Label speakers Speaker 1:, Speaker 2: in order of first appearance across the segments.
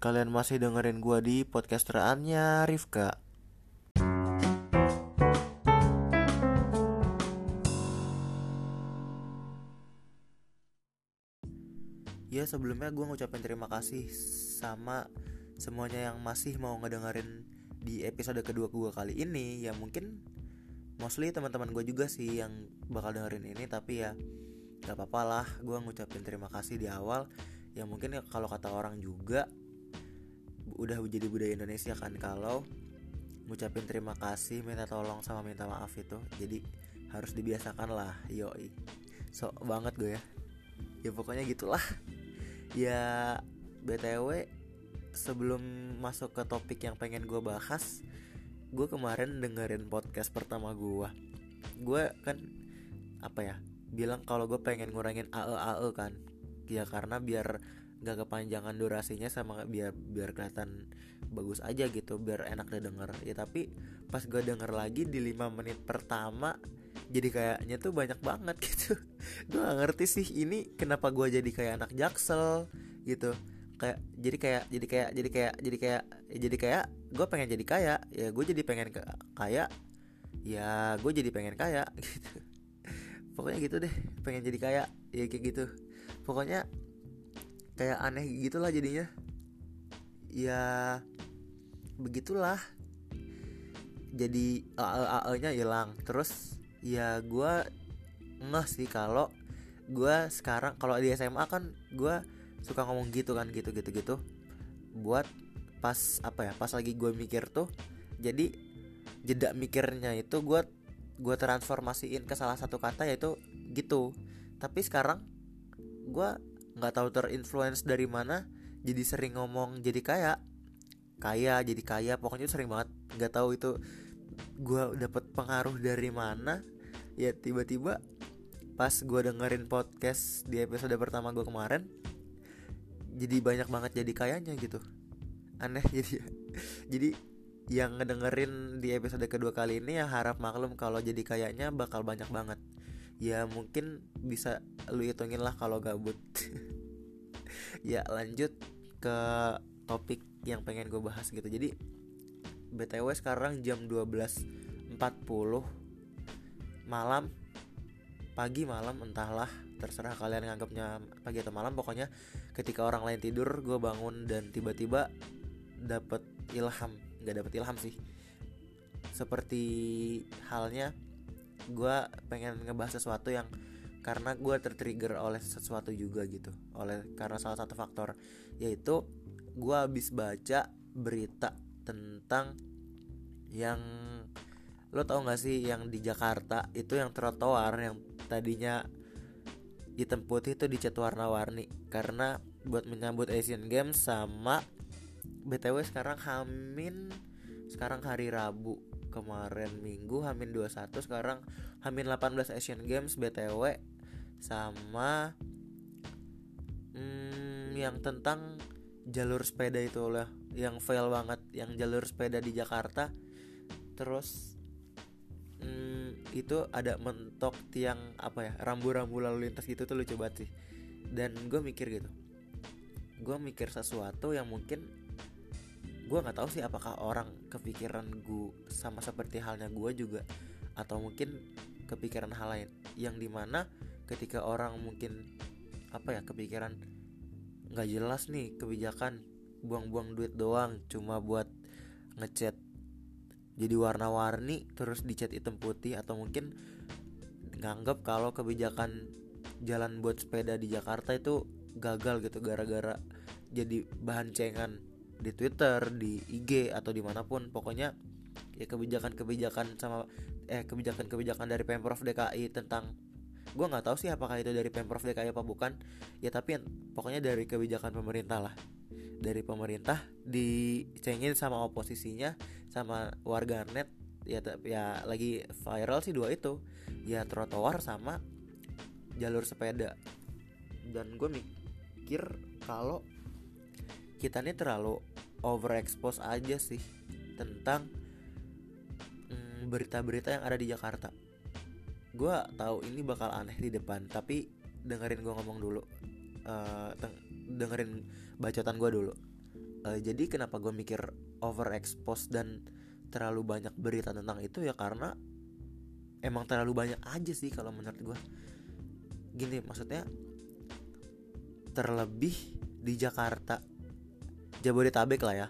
Speaker 1: Kalian masih dengerin gua di podcasteraannya Rifka. Ya sebelumnya gua ngucapin terima kasih sama semuanya yang masih mau ngedengerin di episode kedua gua kali ini. Ya mungkin mostly teman-teman gue juga sih yang bakal dengerin ini Tapi ya gak apa-apa lah. Gue ngucapin terima kasih di awal. Ya mungkin ya kalau kata orang juga udah jadi budaya Indonesia kan kalau ngucapin terima kasih minta tolong sama minta maaf itu jadi harus dibiasakan lah yoi. Sok banget gue ya. Ya pokoknya gitulah. Ya btw sebelum masuk ke topik yang pengen gue bahas gue kemarin dengerin podcast pertama gue. Gue kan apa ya bilang kalau gue pengen ngurangin AE AE kan. Ya karena biar gak kepanjangan durasinya sama biar biar kelihatan bagus aja gitu biar enak didengar. Ya tapi pas gue denger lagi di 5 menit pertama jadi kayaknya tuh banyak banget gitu. Gue gak ngerti sih ini kenapa gue jadi kayak anak jaksel gitu. Kayak jadi kayak jadi kayak jadi kayak jadi kayak ya jadi kayak gue pengen jadi kaya. Ya gue jadi pengen kaya. Ya gue jadi pengen kaya gitu. Pokoknya gitu deh pengen jadi kaya. Ya kayak gitu. Pokoknya kayak aneh gitulah jadinya. Ya begitulah. Jadi AE nya hilang. Terus ya gue ngeh sih kalau gue sekarang kalau di SMA kan gue suka ngomong gitu kan gitu gitu gitu. Buat pas apa ya pas lagi gue mikir tuh jadi jeda mikirnya itu gue gue transformasiin ke salah satu kata yaitu gitu. Tapi sekarang gue nggak tahu terinfluence dari mana jadi sering ngomong jadi kaya. Kaya jadi kaya pokoknya sering banget. Nggak tahu itu gue dapet pengaruh dari mana. Ya tiba-tiba pas gue dengerin podcast di episode pertama gue kemarin jadi banyak banget jadi kayanya gitu. Aneh jadi jadi yang ngedengerin di episode kedua kali ini ya harap maklum kalau jadi kayaknya bakal banyak banget ya mungkin bisa lu hitungin lah kalau gabut. Ya lanjut ke topik yang pengen gue bahas gitu. Jadi btw sekarang jam 12.40 malam. Pagi malam entahlah terserah kalian nganggapnya pagi atau malam. Pokoknya ketika orang lain tidur gue bangun dan tiba-tiba dapet ilham. Nggak dapet ilham sih. Seperti halnya gue pengen ngebahas sesuatu yang karena gue tertrigger oleh sesuatu juga gitu. Oleh karena salah satu faktor yaitu gue habis baca berita tentang yang lo tau gak sih yang di Jakarta itu yang trotoar yang tadinya hitam putih itu dicat warna-warni. Karena buat menyambut Asian Games sama BTW sekarang Hamin sekarang hari Rabu kemarin Minggu Hamin 21 sekarang Hamin 18 Asian Games BTW sama hmm, yang tentang jalur sepeda itu lah yang fail banget yang jalur sepeda di Jakarta. Terus hmm, itu ada mentok tiang apa ya rambu-rambu lalu lintas gitu tuh lucu banget sih. Dan gue mikir gitu gue mikir sesuatu yang mungkin gue nggak tahu sih apakah orang kepikiran gue sama seperti halnya gue juga atau mungkin kepikiran hal lain. Yang di mana ketika orang mungkin apa ya kepikiran nggak jelas nih kebijakan buang-buang duit doang cuma buat ngecat jadi warna-warni terus dicat hitam putih atau mungkin nganggap kalau kebijakan jalan buat sepeda di Jakarta itu gagal gitu gara-gara jadi bahan cengan di Twitter, di IG atau di mana pun. Pokoknya ya kebijakan-kebijakan sama eh kebijakan-kebijakan dari pemprov DKI tentang gue nggak tahu sih apakah itu dari pemprov DKI apa bukan. Ya tapi pokoknya dari kebijakan pemerintah lah. Dari pemerintah dicengin sama oposisinya sama warga net. Ya ya lagi viral sih dua itu. Ya trotoar sama jalur sepeda. Dan gue mikir kalau kita ini terlalu overexpose aja sih tentang berita-berita yang ada di Jakarta. Gue tahu ini bakal aneh di depan, tapi dengerin gue ngomong dulu, uh, dengerin bacotan gue dulu. uh, jadi kenapa gue mikir overexpose dan terlalu banyak berita tentang itu ya karena emang terlalu banyak aja sih kalau menurut gue gini maksudnya terlebih di Jakarta Jabodetabek lah ya.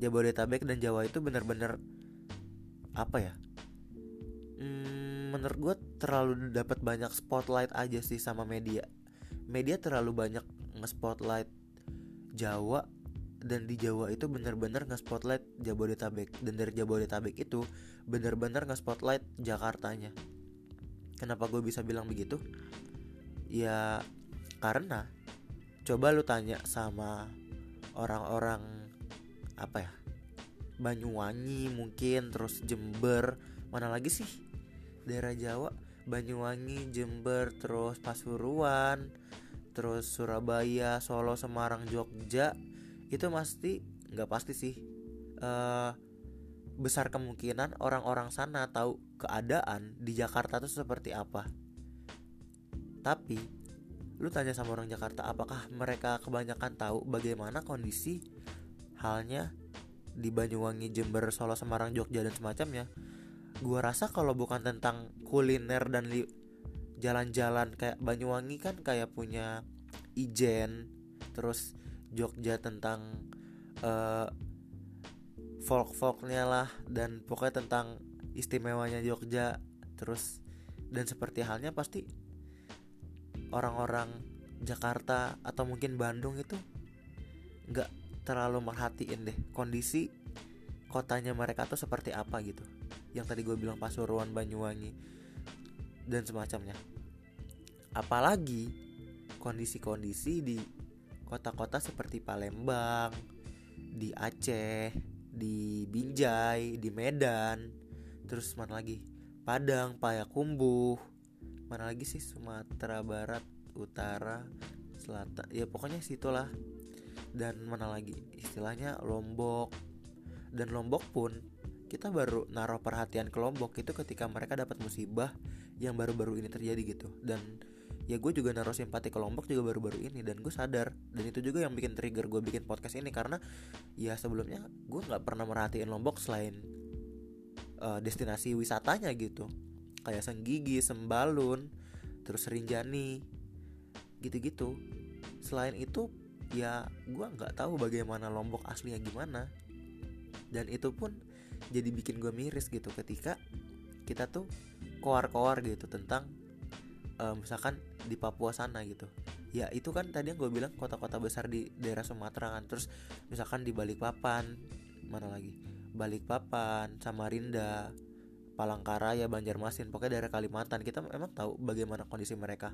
Speaker 1: Jabodetabek dan Jawa itu bener-bener apa ya? Hmm, menurut gue terlalu dapat banyak spotlight aja sih sama media. Media terlalu banyak nge-spotlight Jawa dan di Jawa itu bener-bener nge-spotlight Jabodetabek. Dan dari Jabodetabek itu bener-bener nge-spotlight Jakartanya. Kenapa gue bisa bilang begitu? Ya karena coba lu tanya sama orang-orang apa ya Banyuwangi mungkin terus Jember. Mana lagi sih? Daerah Jawa Banyuwangi Jember terus Pasuruan terus Surabaya Solo Semarang Jogja. Itu pasti nggak pasti sih. Uh, besar kemungkinan orang-orang sana tahu keadaan di Jakarta itu seperti apa. Tapi lu tanya sama orang Jakarta apakah mereka kebanyakan tahu bagaimana kondisi halnya di Banyuwangi, Jember, Solo, Semarang, Jogja dan semacamnya. Gua rasa kalau bukan tentang kuliner dan jalan-jalan kayak Banyuwangi kan kayak punya Ijen, terus Jogja tentang uh, folk-folknya lah dan pokoknya tentang istimewanya Jogja terus dan seperti halnya pasti orang-orang Jakarta atau mungkin Bandung itu nggak terlalu merhatiin deh kondisi kotanya mereka tuh seperti apa gitu. Yang tadi gue bilang Pasuruan Banyuwangi dan semacamnya. Apalagi kondisi-kondisi di kota-kota seperti Palembang, di Aceh, di Binjai, di Medan, terus mana lagi? Padang, Payakumbuh, mana lagi sih Sumatera Barat, Utara, Selatan, ya pokoknya situlah. Dan mana lagi? Istilahnya Lombok. Dan Lombok pun kita baru naruh perhatian ke Lombok itu ketika mereka dapat musibah yang baru-baru ini terjadi gitu dan ya gue juga naruh simpati ke Lombok juga baru-baru ini dan gue sadar dan itu juga yang bikin trigger gue bikin podcast ini karena ya sebelumnya gue nggak pernah merhatiin Lombok selain uh, destinasi wisatanya gitu kayak Senggigi, Sembalun, terus Rinjani, gitu-gitu. Selain itu ya gue nggak tahu bagaimana Lombok aslinya gimana. Dan itu pun jadi bikin gue miris gitu ketika kita tuh koar-koar gitu tentang uh, misalkan di Papua sana gitu. Ya itu kan tadi yang gue bilang kota-kota besar di daerah Sumatera kan. Terus misalkan di Balikpapan mana lagi? Balikpapan Samarinda Palangkaraya Banjarmasin pokoknya daerah Kalimantan. Kita memang tahu bagaimana kondisi mereka.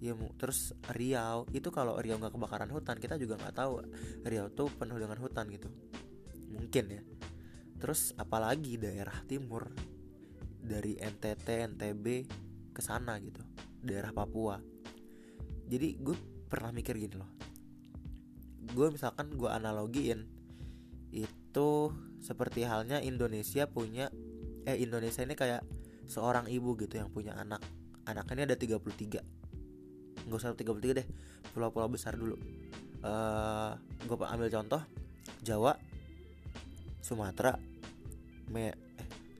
Speaker 1: Ya terus Riau itu kalau Riau nggak kebakaran hutan kita juga nggak tahu. Riau tuh penuh dengan hutan gitu. Mungkin ya. Terus apalagi daerah timur dari NTT NTB ke sana gitu. Daerah Papua. Jadi gue pernah mikir gini loh. Gue misalkan gue analogiin itu seperti halnya Indonesia punya eh Indonesia ini kayak seorang ibu gitu yang punya anak. Anaknya ini ada 33 nggak usah 33 deh. Pulau-pulau besar dulu. Uh, eh, gue ambil contoh. Jawa Sumatera Me, eh,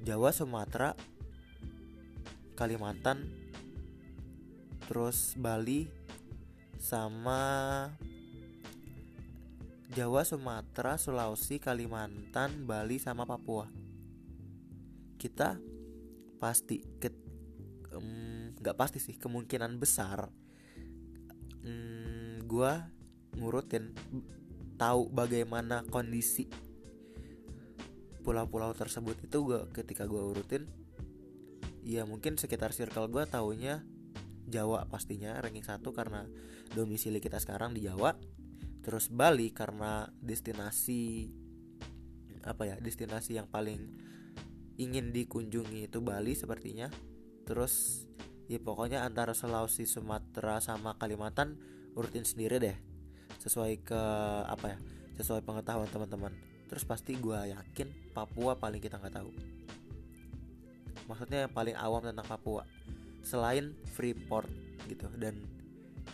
Speaker 1: Jawa Sumatera Kalimantan terus Bali sama Jawa, Sumatera, Sulawesi, Kalimantan, Bali sama Papua. Kita pasti ke nggak um, pasti sih kemungkinan besar um, gue ngurutin tahu bagaimana kondisi pulau-pulau tersebut itu gue ketika gue urutin ya mungkin sekitar circle gue taunya Jawa pastinya ranking satu karena domisili kita sekarang di Jawa. Terus Bali karena destinasi apa ya destinasi yang paling ingin dikunjungi itu Bali sepertinya. Terus ya pokoknya antara Sulawesi Sumatera sama Kalimantan urutin sendiri deh. Sesuai ke apa ya sesuai pengetahuan teman-teman. Terus pasti gue yakin Papua paling kita nggak tahu. Maksudnya yang paling awam tentang Papua. Selain Freeport gitu dan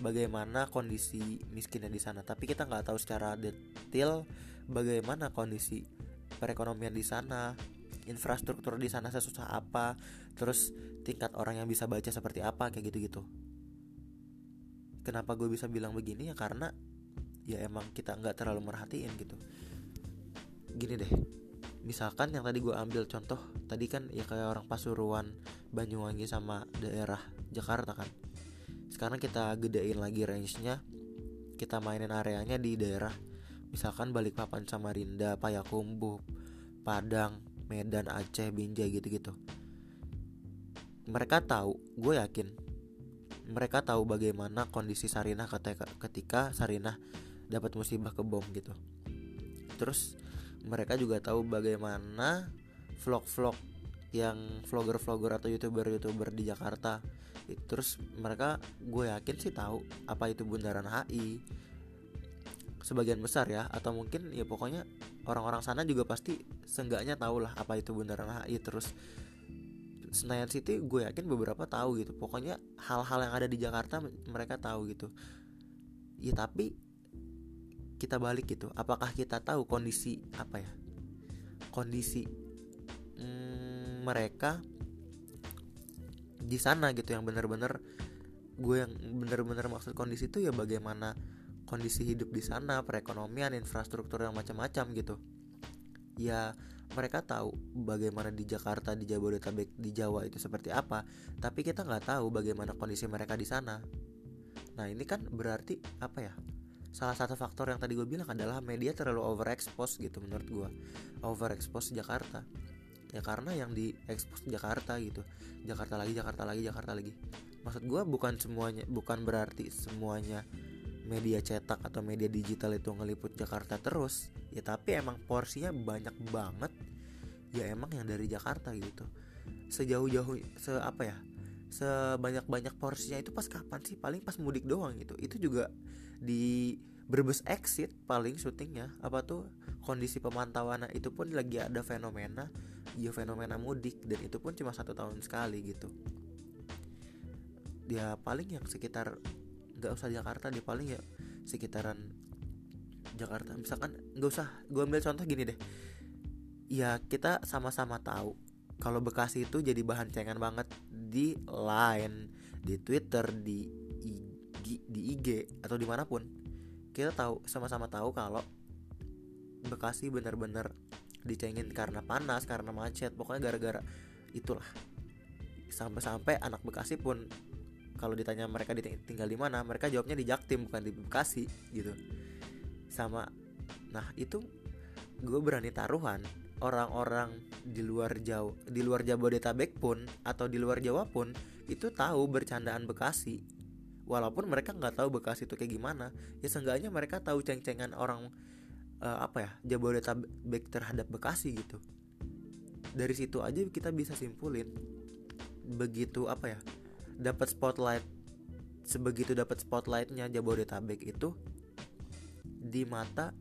Speaker 1: bagaimana kondisi miskinnya di sana. Tapi kita nggak tahu secara detail bagaimana kondisi perekonomian di sana infrastruktur di sana sesusah apa terus tingkat orang yang bisa baca seperti apa kayak gitu-gitu. Kenapa gue bisa bilang begini? Ya karena ya emang kita nggak terlalu merhatiin gitu. Gini deh misalkan yang tadi gue ambil contoh tadi kan ya kayak orang Pasuruan Banyuwangi sama daerah Jakarta kan. Sekarang kita gedein lagi range-nya kita mainin areanya di daerah. Misalkan Balikpapan Samarinda Payakumbuh Padang Medan Aceh Binjai gitu-gitu. Mereka tahu gue yakin mereka tahu bagaimana kondisi Sarinah ketika, Sarinah dapat musibah ke bom gitu. Terus mereka juga tahu bagaimana vlog-vlog yang vlogger-vlogger atau youtuber-youtuber di Jakarta. Terus mereka gue yakin sih tahu apa itu bundaran HI sebagian besar ya atau mungkin ya pokoknya orang-orang sana juga pasti seenggaknya tahu lah apa itu bundaran HI terus Senayan City gue yakin beberapa tahu gitu. Pokoknya hal-hal yang ada di Jakarta mereka tahu gitu. Ya tapi kita balik gitu. Apakah kita tahu kondisi apa ya kondisi mm, mereka di sana gitu? Yang benar-benar gue yang benar-benar maksud kondisi itu ya bagaimana kondisi hidup di sana perekonomian infrastruktur yang macam-macam gitu. Ya mereka tahu bagaimana di Jakarta di Jabodetabek di Jawa itu seperti apa tapi kita nggak tahu bagaimana kondisi mereka di sana. Nah ini kan berarti apa ya? Salah satu faktor yang tadi gue bilang adalah media terlalu overexpose gitu menurut gue overexpose Jakarta. Ya karena yang di expose Jakarta gitu. Jakarta lagi Jakarta lagi Jakarta lagi. Maksud gue bukan semuanya bukan berarti semuanya media cetak atau media digital itu ngeliput Jakarta terus ya tapi emang porsinya banyak banget. Ya emang yang dari Jakarta gitu. Sejauh-jauh se apa ya sebanyak banyak porsinya itu pas kapan sih? Paling pas mudik doang gitu. Itu juga di Brebes exit paling syutingnya. Apa tuh kondisi pemantauan itu pun lagi ada fenomena ya fenomena mudik dan itu pun cuma satu tahun sekali gitu. Dia paling yang sekitar nggak usah Jakarta dia paling ya sekitaran Jakarta. Misalkan nggak usah gue ambil contoh gini deh. Ya kita sama-sama tahu kalau Bekasi itu jadi bahan cengan banget di Line di Twitter di di IG atau di mana pun. Kita tahu sama-sama tahu kalau Bekasi benar-benar dicengin karena panas karena macet pokoknya gara-gara itulah. Sampai-sampai anak Bekasi pun kalau ditanya mereka tinggal di mana mereka jawabnya di Jaktim bukan di Bekasi gitu. Sama nah itu gue berani taruhan orang-orang di luar Jawa di luar Jabodetabek pun atau di luar Jawa pun itu tahu bercandaan Bekasi. Walaupun mereka nggak tahu Bekasi itu kayak gimana ya seenggaknya mereka tahu ceng-cengan orang uh, apa ya Jabodetabek terhadap Bekasi gitu. Dari situ aja kita bisa simpulin begitu apa ya dapat spotlight sebegitu dapat spotlightnya Jabodetabek itu di mata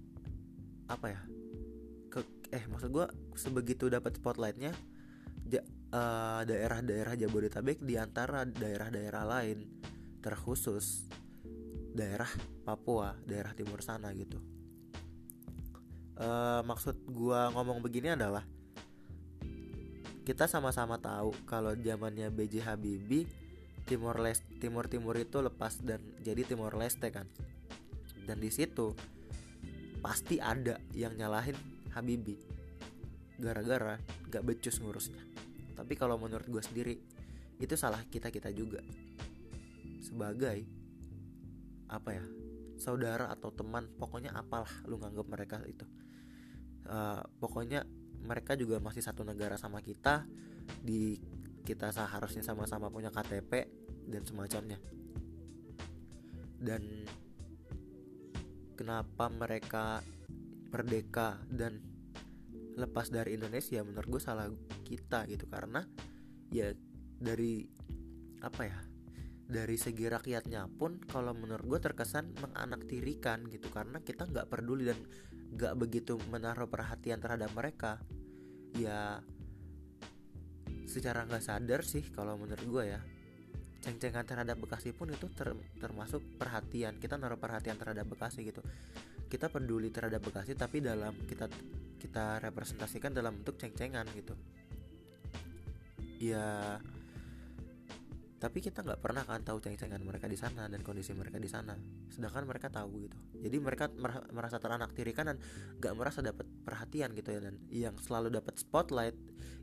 Speaker 1: apa ya ke eh maksud gue sebegitu dapat spotlightnya ja, uh, daerah-daerah Jabodetabek di antara daerah-daerah lain terkhusus daerah Papua, daerah timur sana gitu. Uh, maksud gua ngomong begini adalah kita sama-sama tahu kalau zamannya BJ Habibie Timor Leste Timur Timur itu lepas dan jadi Timor Leste kan. Dan di situ pasti ada yang nyalahin Habibie gara-gara gak becus ngurusnya. Tapi kalau menurut gue sendiri itu salah kita kita juga sebagai apa ya saudara atau teman pokoknya apalah lu nganggap mereka itu uh, pokoknya mereka juga masih satu negara sama kita di kita seharusnya sama-sama punya KTP dan semacamnya. Dan kenapa mereka merdeka dan lepas dari Indonesia menurut gue salah kita gitu. Karena ya dari apa ya dari segi rakyatnya pun kalau menurut gue terkesan menganaktirikan gitu. Karena kita nggak peduli dan nggak begitu menaruh perhatian terhadap mereka. Ya secara nggak sadar sih kalau menurut gue ya ceng-cengan terhadap Bekasi pun itu ter, termasuk perhatian. Kita naruh perhatian terhadap Bekasi gitu. Kita peduli terhadap Bekasi tapi dalam kita kita representasikan dalam bentuk ceng-cengan gitu. Ya tapi kita nggak pernah kan tahu ceng-cengan mereka di sana dan kondisi mereka di sana. Sedangkan mereka tahu gitu. Jadi mereka merasa teranak tirikan dan nggak merasa dapat perhatian gitu ya dan yang selalu dapat spotlight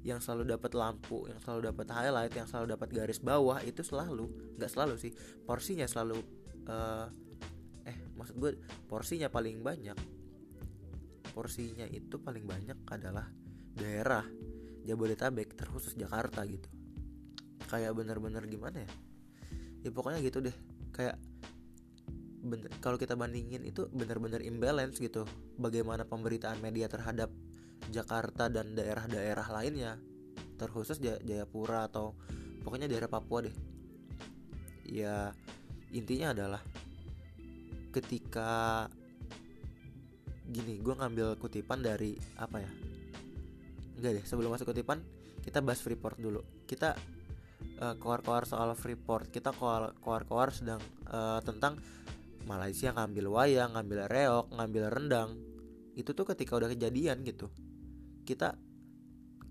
Speaker 1: yang selalu dapat lampu yang selalu dapat highlight yang selalu dapat garis bawah itu selalu nggak selalu sih porsinya selalu uh, eh maksud gue porsinya paling banyak porsinya itu paling banyak adalah daerah Jabodetabek terkhusus Jakarta gitu. Kayak bener-bener gimana ya? Ya pokoknya gitu deh. Kayak kalau kita bandingin itu bener-bener imbalance gitu. Bagaimana pemberitaan media terhadap Jakarta dan daerah-daerah lainnya terkhusus Jayapura atau pokoknya daerah Papua deh. Ya intinya adalah ketika gini gue ngambil kutipan dari apa ya? Enggak deh sebelum masuk kutipan kita bahas Freeport dulu. Kita uh, koar-koar soal Freeport kita koar-koar sedang uh, tentang Malaysia ngambil wayang ngambil reok ngambil rendang itu tuh ketika udah kejadian gitu. Kita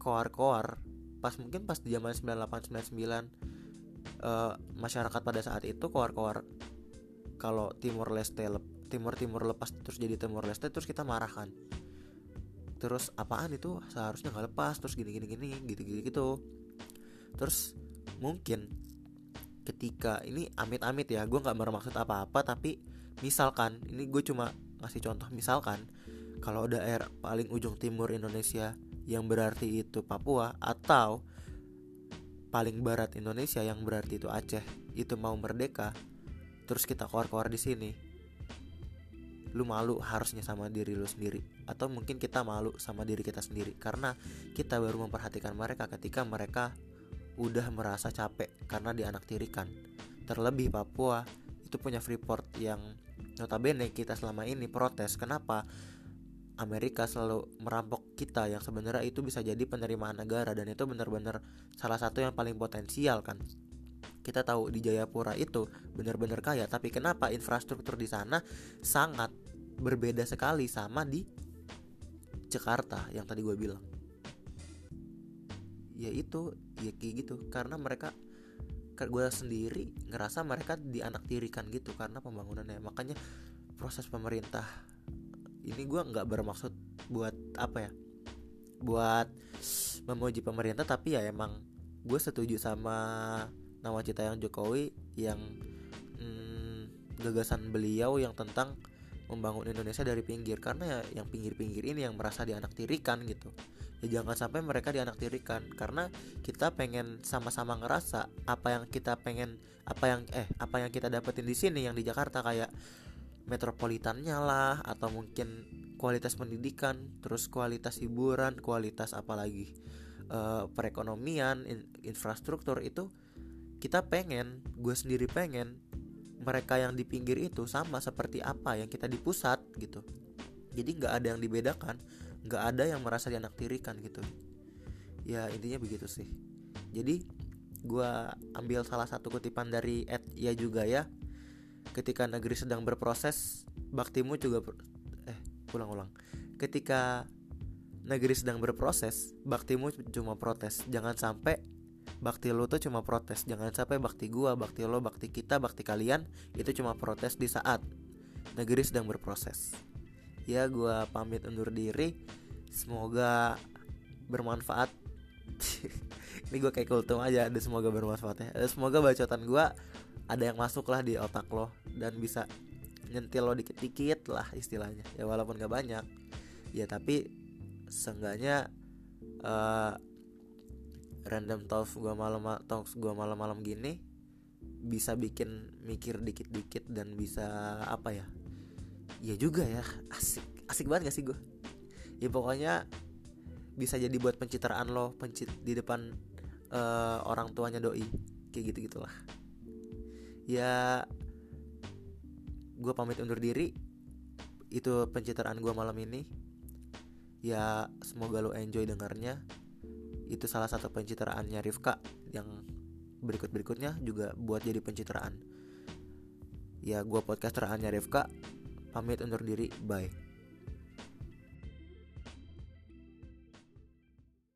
Speaker 1: koar-koar pas mungkin pas di zaman 9899 uh, masyarakat pada saat itu koar-koar. Kalau Timur Leste Timur Timur lepas terus jadi Timur Leste terus kita marah kan. Terus apaan itu? Seharusnya nggak lepas terus gini gini gini gitu gitu terus mungkin ketika ini amit-amit ya gue nggak bermaksud apa-apa tapi misalkan ini gue cuma ngasih contoh misalkan kalau daerah paling ujung timur Indonesia yang berarti itu Papua atau paling barat Indonesia yang berarti itu Aceh itu mau merdeka terus kita keluar-keluar di sini lu malu harusnya sama diri lu sendiri atau mungkin kita malu sama diri kita sendiri karena kita baru memperhatikan mereka ketika mereka udah merasa capek karena dianaktirikan. Terlebih Papua itu punya Freeport yang notabene kita selama ini protes kenapa Amerika selalu merampok kita yang sebenarnya itu bisa jadi penerimaan negara dan itu benar-benar salah satu yang paling potensial kan. Kita tahu di Jayapura itu benar-benar kaya, tapi kenapa infrastruktur di sana sangat berbeda sekali sama di Jakarta yang tadi gue bilang ya itu ya kayak gitu. Karena mereka gue sendiri ngerasa mereka dianaktirikan gitu karena pembangunannya. Makanya proses pemerintah ini gue nggak bermaksud buat apa ya buat memuji pemerintah tapi ya emang gue setuju sama nawacita yang Jokowi yang hmm, gagasan beliau yang tentang membangun Indonesia dari pinggir. Karena ya yang pinggir-pinggir ini yang merasa dianaktirikan gitu ya jangan sampai mereka dianaktirikan. Karena kita pengen sama-sama ngerasa apa yang kita pengen apa yang eh apa yang kita dapetin di sini yang di Jakarta kayak metropolitannya lah atau mungkin kualitas pendidikan terus kualitas hiburan kualitas apalagi uh, perekonomian in, infrastruktur itu kita pengen gue sendiri pengen mereka yang di pinggir itu sama seperti apa yang kita di pusat gitu. Jadi nggak ada yang dibedakan nggak ada yang merasa dianaktirikan gitu. Ya intinya begitu sih. Jadi gue ambil salah satu kutipan dari Ed ya juga ya ketika negeri sedang berproses baktimu juga eh ulang-ulang. Ketika negeri sedang berproses baktimu cuma protes. Jangan sampai bakti lo tuh cuma protes. Jangan sampai bakti gua bakti lo bakti kita bakti kalian itu cuma protes di saat negeri sedang berproses ya gue pamit undur diri. Semoga bermanfaat. Ini gue kayak kultum aja dan semoga bermanfaat ya dan semoga bacotan gue ada yang masuk lah di otak lo dan bisa nyentil lo dikit-dikit lah istilahnya. Ya walaupun gak banyak. Ya tapi seenggaknya uh, random talks gue malam talks gue malam-malam gini bisa bikin mikir dikit-dikit dan bisa apa ya Iya juga ya asik. Asik banget gak sih gue ya pokoknya bisa jadi buat pencitraan lo pencit di depan uh, orang tuanya doi. Kayak gitu gitulah ya gue pamit undur diri. Itu pencitraan gue malam ini. Ya semoga lo enjoy dengarnya. Itu salah satu pencitraannya Rifka yang berikut-berikutnya juga buat jadi pencitraan. Ya gue podcaster Anya Revka, pamit undur diri, bye.